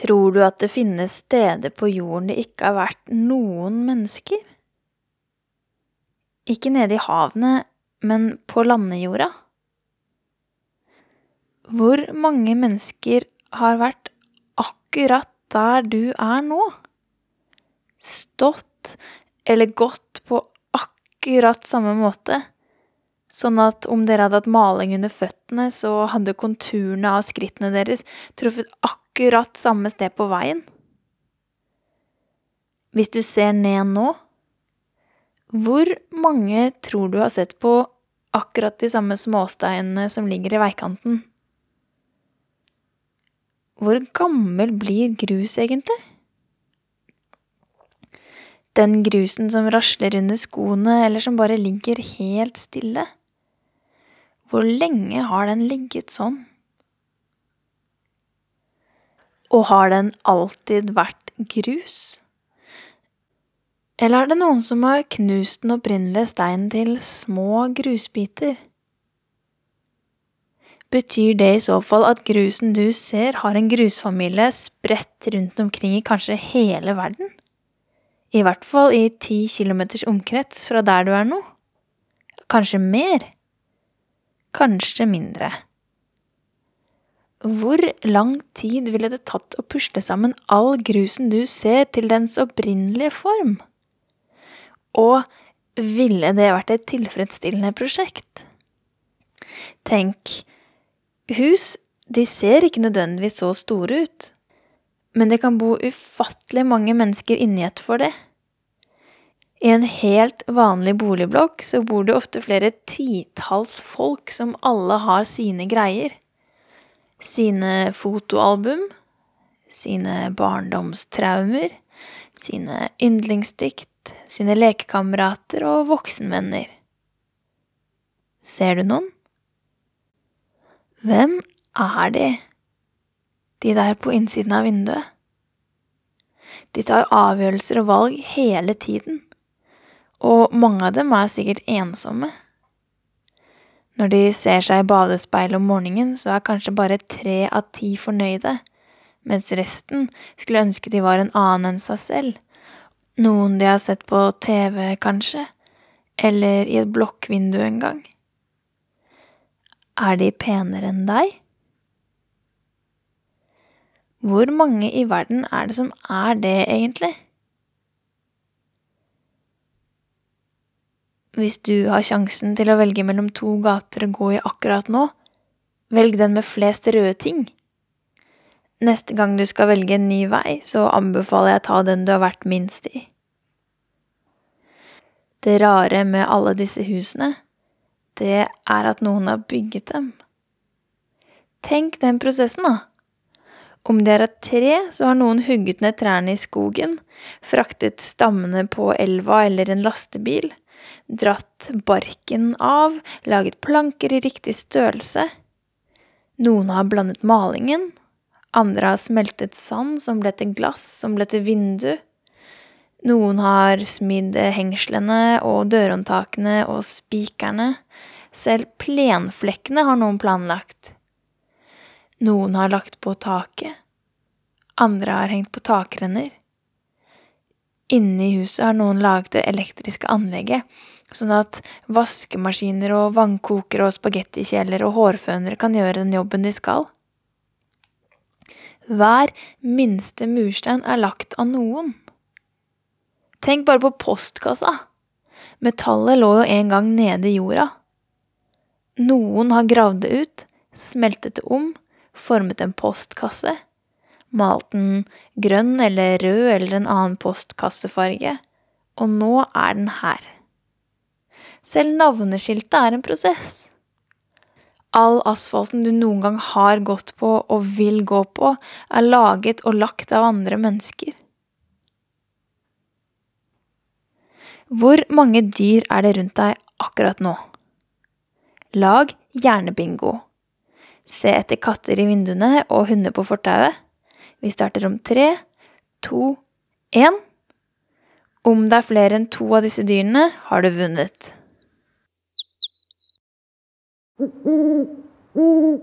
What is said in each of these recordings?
Tror du at det finnes steder på jorden det ikke har vært noen mennesker? Ikke nede i havene, men på landejorda? Hvor mange mennesker har vært akkurat der du er nå? Stått eller gått på akkurat samme måte? Sånn at om dere hadde hatt maling under føttene, så hadde konturene av skrittene deres truffet akkurat samme sted på veien? Hvis du ser ned nå, hvor mange tror du har sett på akkurat de samme småsteinene som ligger i veikanten? Hvor gammel blir grus egentlig? Den grusen som rasler under skoene, eller som bare ligger helt stille. Hvor lenge har den ligget sånn? Og har den alltid vært grus? Eller er det noen som har knust den opprinnelige steinen til små grusbiter? Betyr det i så fall at grusen du ser, har en grusfamilie spredt rundt omkring i kanskje hele verden? I hvert fall i ti kilometers omkrets fra der du er nå? Kanskje mer? Kanskje mindre? Hvor lang tid ville det tatt å pusle sammen all grusen du ser, til dens opprinnelige form? Og ville det vært et tilfredsstillende prosjekt? Tenk, hus, de ser ikke nødvendigvis så store ut, men det kan bo ufattelig mange mennesker inni et for det. I en helt vanlig boligblokk så bor det ofte flere titalls folk som alle har sine greier. Sine fotoalbum, sine barndomstraumer, sine yndlingsdikt, sine lekekamerater og voksenvenner. Ser du noen? Hvem er de, de der på innsiden av vinduet? De tar avgjørelser og valg hele tiden, og mange av dem er sikkert ensomme. Når de ser seg i badespeilet om morgenen, så er kanskje bare tre av ti fornøyde, mens resten skulle ønske de var en annen enn seg selv, noen de har sett på TV, kanskje, eller i et blokkvindu en gang. Er de penere enn deg? Hvor mange i verden er det som er det, egentlig? Hvis du har sjansen til å velge mellom to gater å gå i akkurat nå, velg den med flest røde ting. Neste gang du skal velge en ny vei, så anbefaler jeg å ta den du har vært minst i. Det rare med alle disse husene, det er at noen har bygget dem. Tenk den prosessen, da. Om det er et tre, så har noen hugget ned trærne i skogen, fraktet stammene på elva eller en lastebil, dratt barken av, laget planker i riktig størrelse. Noen har blandet malingen, andre har smeltet sand som ble til glass, som ble til vindu. Noen har smidd hengslene og dørhåndtakene og spikerne. Selv plenflekkene har noen planlagt. Noen har lagt på taket. Andre har hengt på takrenner. Inne i huset har noen laget det elektriske anlegget, sånn at vaskemaskiner og vannkokere og spagettikjeler og hårfønere kan gjøre den jobben de skal. Hver minste murstein er lagt av noen. Tenk bare på postkassa. Metallet lå jo en gang nede i jorda. Noen har gravd det ut, smeltet det om, formet en postkasse, malt den grønn eller rød eller en annen postkassefarge, og nå er den her. Selv navneskiltet er en prosess. All asfalten du noen gang har gått på og vil gå på, er laget og lagt av andre mennesker. Hvor mange dyr er det rundt deg akkurat nå? Lag hjernebingo. Se etter katter i vinduene og hunder på fortauet. Vi starter om tre, to, én. Om det er flere enn to av disse dyrene, har du vunnet. Mm-hmm.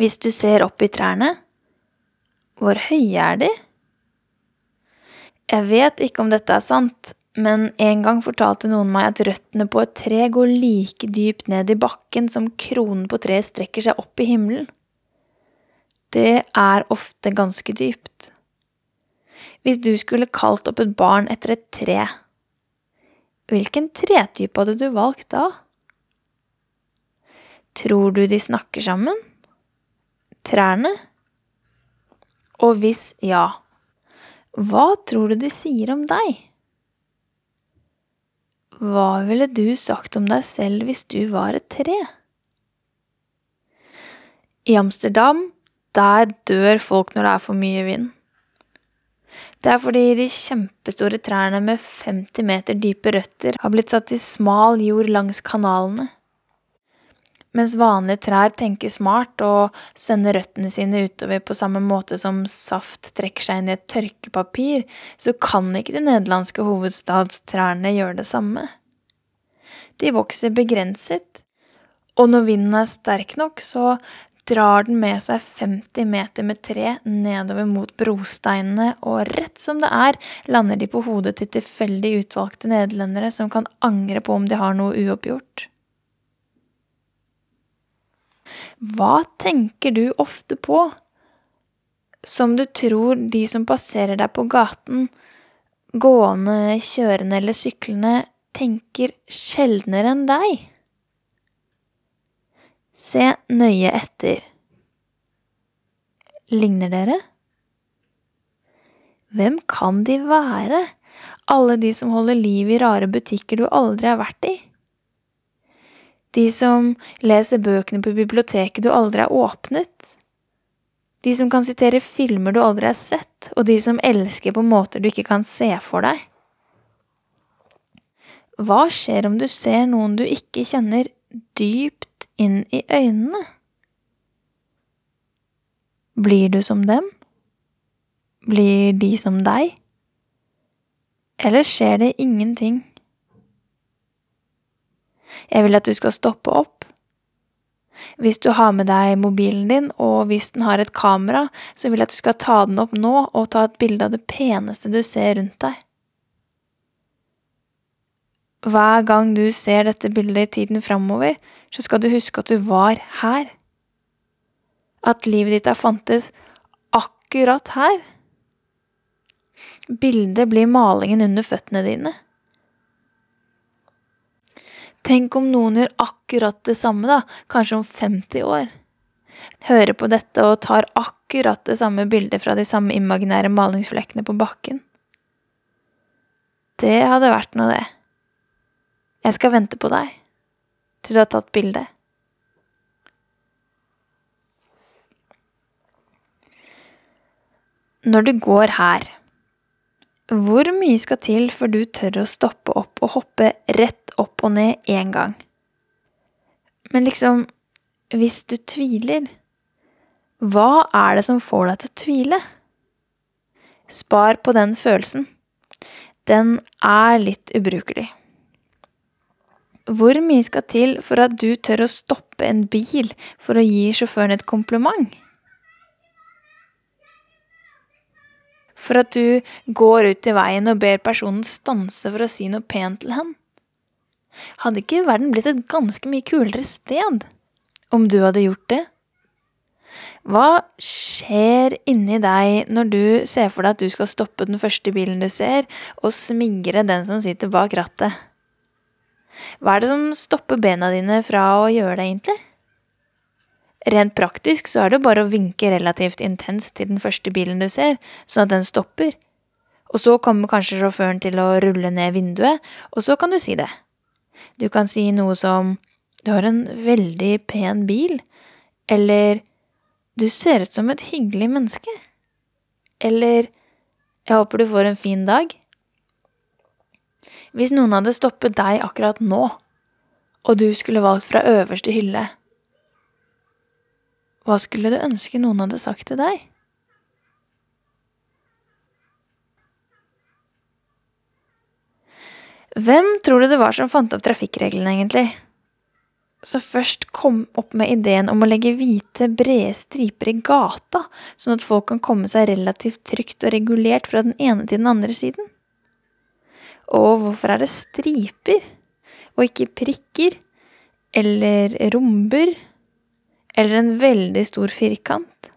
Hvis du ser opp i trærne, hvor høye er de? Jeg vet ikke om dette er sant, men en gang fortalte noen meg at røttene på et tre går like dypt ned i bakken som kronen på treet strekker seg opp i himmelen. Det er ofte ganske dypt. Hvis du skulle kalt opp et barn etter et tre, hvilken tretype hadde du valgt da? Tror du de snakker sammen? Trærne? Og hvis ja, hva tror du de sier om deg? Hva ville du sagt om deg selv hvis du var et tre? I Amsterdam, der dør folk når det er for mye vind. Det er fordi de kjempestore trærne med 50 meter dype røtter har blitt satt i smal jord langs kanalene. Mens vanlige trær tenker smart og sender røttene sine utover på samme måte som saft trekker seg inn i et tørkepapir, så kan ikke de nederlandske hovedstadstrærne gjøre det samme. De vokser begrenset, og når vinden er sterk nok, så drar den med seg 50 meter med tre nedover mot brosteinene, og rett som det er, lander de på hodet til tilfeldig utvalgte nederlendere som kan angre på om de har noe uoppgjort. Hva tenker du ofte på, som du tror de som passerer deg på gaten, gående, kjørende eller syklende, tenker sjeldnere enn deg? Se nøye etter. Ligner dere? Hvem kan de være, alle de som holder liv i rare butikker du aldri har vært i? De som leser bøkene på biblioteket du aldri har åpnet? De som kan sitere filmer du aldri har sett, og de som elsker på måter du ikke kan se for deg? Hva skjer om du ser noen du ikke kjenner, dypt inn i øynene? Blir du som dem? Blir de som deg? Eller skjer det ingenting? Jeg vil at du skal stoppe opp. Hvis du har med deg mobilen din, og hvis den har et kamera, så vil jeg at du skal ta den opp nå og ta et bilde av det peneste du ser rundt deg. Hver gang du ser dette bildet i tiden framover, så skal du huske at du var her. At livet ditt har fantes akkurat her. Bildet blir malingen under føttene dine. Tenk om noen gjør akkurat det samme, da, kanskje om 50 år. Hører på dette og tar akkurat det samme bildet fra de samme imaginære malingsflekkene på bakken. Det hadde vært noe, det. Jeg skal vente på deg til du har tatt bildet. Når du går her, hvor mye skal til før du tør å stoppe opp og hoppe rett opp og ned én gang? Men liksom, hvis du tviler, hva er det som får deg til å tvile? Spar på den følelsen. Den er litt ubrukelig. Hvor mye skal til for at du tør å stoppe en bil for å gi sjåføren et kompliment? for at du går ut i veien og ber personen stanse for å si noe pent til ham? Hadde ikke verden blitt et ganske mye kulere sted om du hadde gjort det? Hva skjer inni deg når du ser for deg at du skal stoppe den første bilen du ser, og smigre den som sitter bak rattet? Hva er det som stopper bena dine fra å gjøre det, egentlig? Rent praktisk så er det bare å vinke relativt intenst til den første bilen du ser, sånn at den stopper. Og så kommer kanskje sjåføren til å rulle ned vinduet, og så kan du si det. Du kan si noe som du har en veldig pen bil, eller du ser ut som et hyggelig menneske, eller jeg håper du får en fin dag. Hvis noen hadde stoppet deg akkurat nå, og du skulle valgt fra øverste hylle, hva skulle du ønske noen hadde sagt til deg? Hvem tror du det var som fant opp trafikkreglene, egentlig? som først kom opp med ideen om å legge hvite, brede striper i gata, sånn at folk kan komme seg relativt trygt og regulert fra den ene til den andre siden? Og hvorfor er det striper, og ikke prikker, eller romber, eller en veldig stor firkant?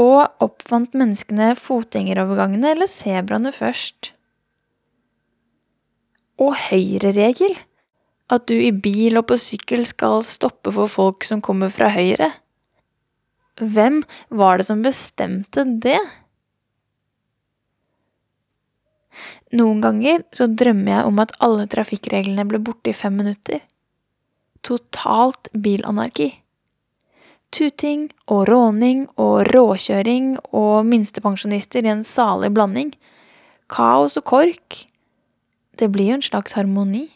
Og oppfant menneskene fotgjengerovergangene eller sebraene først? Og høyreregel? at du i bil og på sykkel skal stoppe for folk som kommer fra høyre. Hvem var det som bestemte det? Noen ganger så drømmer jeg om at alle trafikkreglene ble borte i fem minutter. Totalt bilanarki. Tuting og råning og råkjøring og minstepensjonister i en salig blanding. Kaos og kork. Det blir jo en slags harmoni.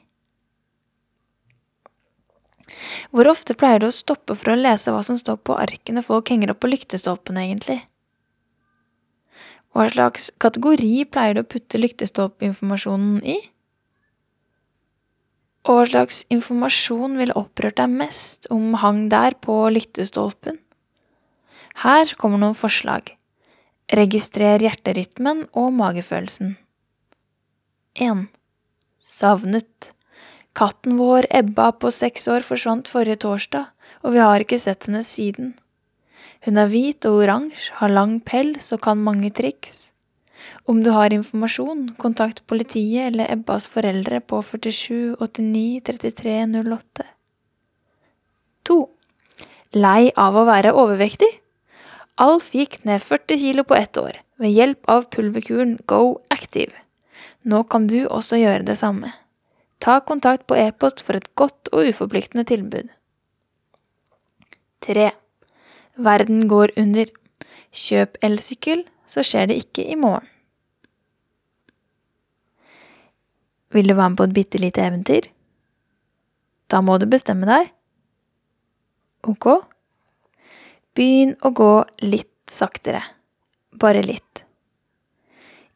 Hvor ofte pleier du å stoppe for å lese hva som står på arkene folk henger opp på lyktestolpene, egentlig? Hva slags kategori pleier du å putte lyktestolpinformasjonen i? Og hva slags informasjon ville opprørt deg mest om hang der på lyktestolpen? Her kommer noen forslag. Registrer hjerterytmen og magefølelsen. 1. Savnet. Katten vår, Ebba på seks år, forsvant forrige torsdag, og vi har ikke sett henne siden. Hun er hvit og oransje, har lang pels og kan mange triks. Om du har informasjon, kontakt politiet eller Ebbas foreldre på 47 89 33 08. 2. Lei av å være overvektig? Alf gikk ned 40 kilo på ett år, ved hjelp av pulverkuren Go Active. Nå kan du også gjøre det samme. Ta kontakt på e-post for et godt og uforpliktende tilbud. 3. Verden går under. Kjøp elsykkel, så skjer det ikke i morgen. Vil du være med på et bitte lite eventyr? Da må du bestemme deg. Ok? Begynn å gå litt saktere. Bare litt.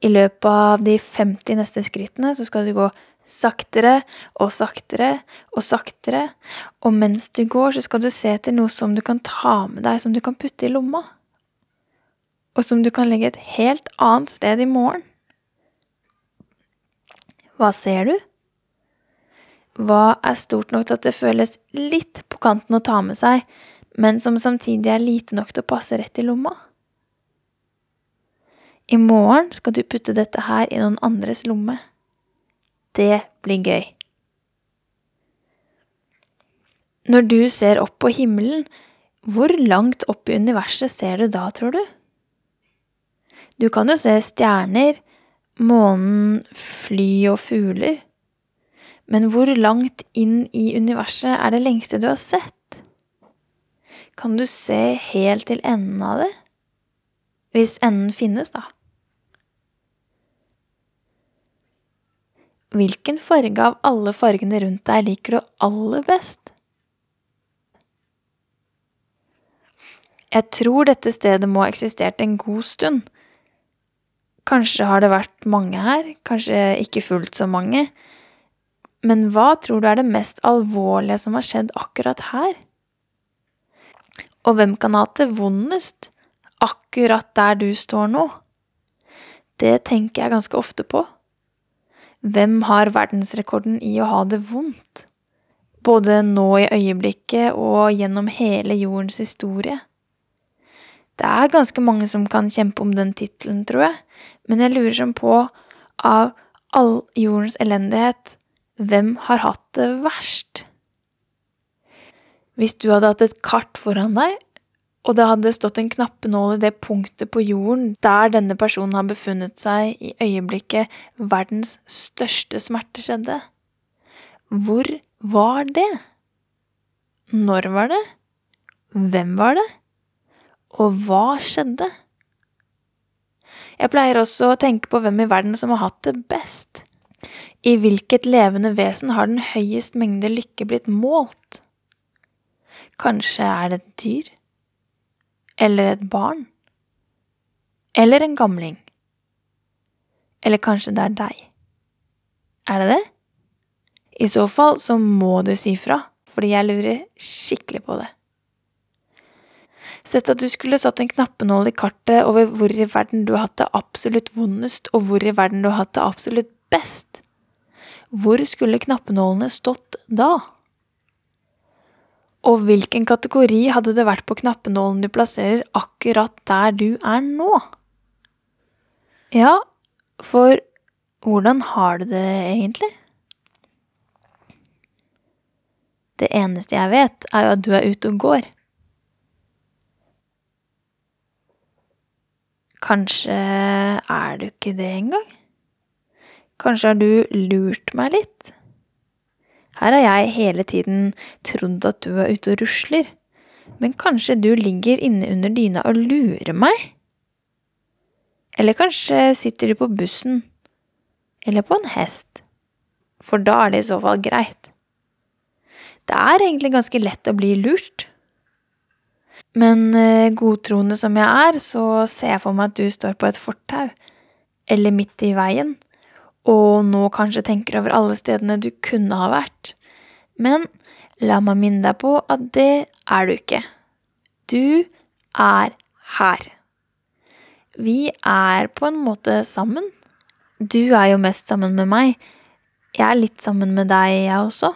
I løpet av de 50 neste skrittene så skal du gå saktere og saktere og saktere, og mens du går, så skal du se etter noe som du kan ta med deg, som du kan putte i lomma, og som du kan legge et helt annet sted i morgen. Hva ser du? Hva er stort nok til at det føles litt på kanten å ta med seg, men som samtidig er lite nok til å passe rett i lomma? I morgen skal du putte dette her i noen andres lomme. Det blir gøy. Når du ser opp på himmelen, hvor langt opp i universet ser du da, tror du? Du kan jo se stjerner, månen, fly og fugler. Men hvor langt inn i universet er det lengste du har sett? Kan du se helt til enden av det? Hvis enden finnes, da. Hvilken farge av alle fargene rundt deg liker du aller best? Jeg tror dette stedet må ha eksistert en god stund. Kanskje har det vært mange her, kanskje ikke fullt så mange. Men hva tror du er det mest alvorlige som har skjedd akkurat her? Og hvem kan ha hatt det vondest akkurat der du står nå? Det tenker jeg ganske ofte på. Hvem har verdensrekorden i å ha det vondt? Både nå i øyeblikket og gjennom hele jordens historie. Det er ganske mange som kan kjempe om den tittelen, tror jeg, men jeg lurer som på, av all jordens elendighet, hvem har hatt det verst? Hvis du hadde hatt et kart foran deg og det hadde stått en knappenål i det punktet på jorden der denne personen har befunnet seg i øyeblikket verdens største smerte skjedde. Hvor var det? Når var det? Hvem var det? Og hva skjedde? Jeg pleier også å tenke på hvem i verden som har hatt det best. I hvilket levende vesen har den høyest mengde lykke blitt målt? Kanskje er det et dyr? Eller et barn? Eller en gamling? Eller kanskje det er deg? Er det det? I så fall så må du si fra, fordi jeg lurer skikkelig på det. Sett at du skulle satt en knappenål i kartet over hvor i verden du har hatt det absolutt vondest, og hvor i verden du har hatt det absolutt best. Hvor skulle knappenålene stått da? Og hvilken kategori hadde det vært på knappenålen du plasserer akkurat der du er nå? Ja, for hvordan har du det egentlig? Det eneste jeg vet, er jo at du er ute og går. Kanskje er du ikke det engang? Kanskje har du lurt meg litt? Her har jeg hele tiden trodd at du er ute og rusler, men kanskje du ligger inne under dyna og lurer meg? Eller kanskje sitter du på bussen, eller på en hest, for da er det i så fall greit. Det er egentlig ganske lett å bli lurt. Men eh, godtroende som jeg er, så ser jeg for meg at du står på et fortau, eller midt i veien, og nå kanskje tenker over alle stedene du kunne ha vært. Men la meg minne deg på at det er du ikke. Du er her. Vi er på en måte sammen. Du er jo mest sammen med meg. Jeg er litt sammen med deg, jeg også.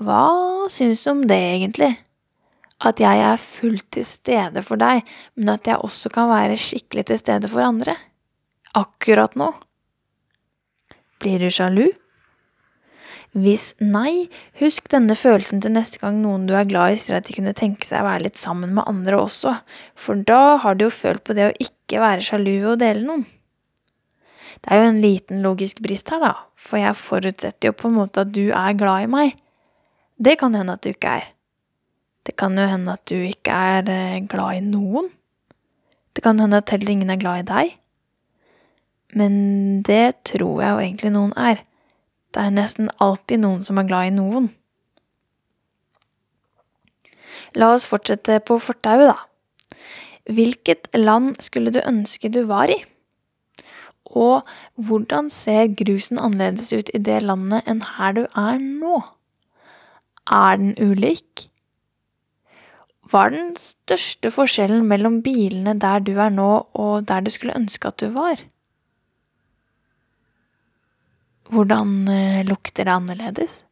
Hva syns du om det, egentlig? at jeg er fullt til stede for deg, men at jeg også kan være skikkelig til stede for andre. Akkurat nå. Blir du sjalu? Hvis nei, husk denne følelsen til neste gang noen du er glad i sier at de kunne tenke seg å være litt sammen med andre også, for da har du jo følt på det å ikke være sjalu ved å dele noen. Det er jo en liten logisk brist her, da, for jeg forutsetter jo på en måte at du er glad i meg. Det kan hende at du ikke er. Det kan jo hende at du ikke er eh, glad i noen. Det kan hende at heller ingen er glad i deg. Men det tror jeg jo egentlig noen er. Det er nesten alltid noen som er glad i noen. La oss fortsette på fortauet, da. Hvilket land skulle du ønske du var i? Og hvordan ser grusen annerledes ut i det landet enn her du er nå? Er den ulik? Hva er den største forskjellen mellom bilene der du er nå, og der du skulle ønske at du var? Hvordan eh, lukter det annerledes?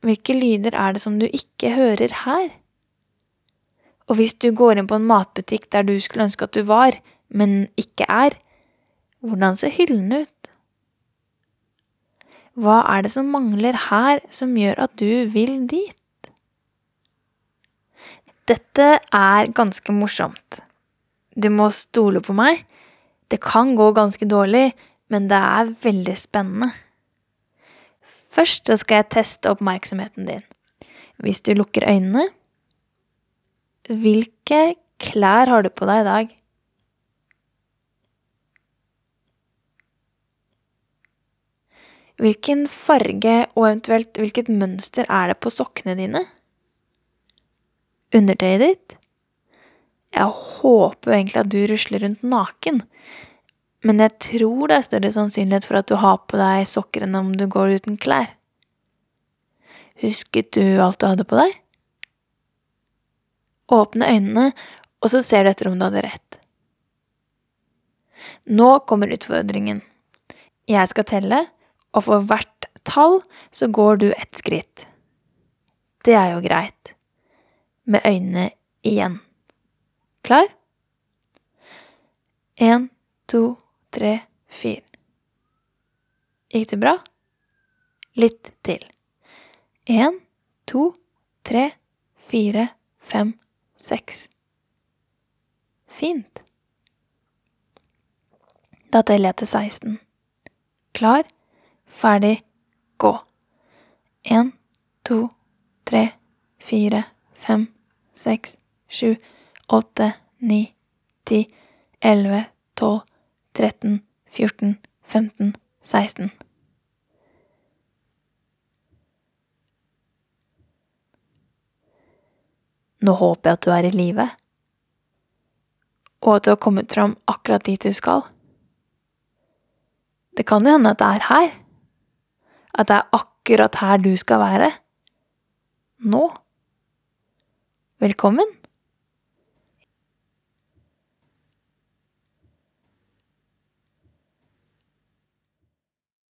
Hvilke lyder er det som du ikke hører her? Og hvis du går inn på en matbutikk der du skulle ønske at du var, men ikke er, hvordan ser hyllene ut? Hva er det som mangler her som gjør at du vil dit? Dette er ganske morsomt. Du må stole på meg. Det kan gå ganske dårlig, men det er veldig spennende. Først så skal jeg teste oppmerksomheten din. Hvis du lukker øynene Hvilke klær har du på deg i dag? Hvilken farge og eventuelt hvilket mønster er det på sokkene dine? undertøyet ditt. Jeg håper egentlig at du rusler rundt naken, men jeg tror det er større sannsynlighet for at du har på deg sokker enn om du går uten klær. Husket du alt du hadde på deg? Åpne øynene, og så ser du etter om du hadde rett. Nå kommer utfordringen. Jeg skal telle, og for hvert tall så går du ett skritt. Det er jo greit med øynene igjen. Klar? En, to, tre, fire. Gikk det bra? Litt til. En, to, tre, fire, fem, seks. Fint. Da teller jeg til 16. Klar, ferdig, gå. Én, to, tre, fire, fem, seks, sju, åtte, ni, ti, elleve, tolv, tretten, fjorten, femten, seksten. Nå håper jeg at du er i live, og at du har kommet fram akkurat dit du skal. Det kan jo hende at det er her, at det er akkurat her du skal være, nå. Velkommen!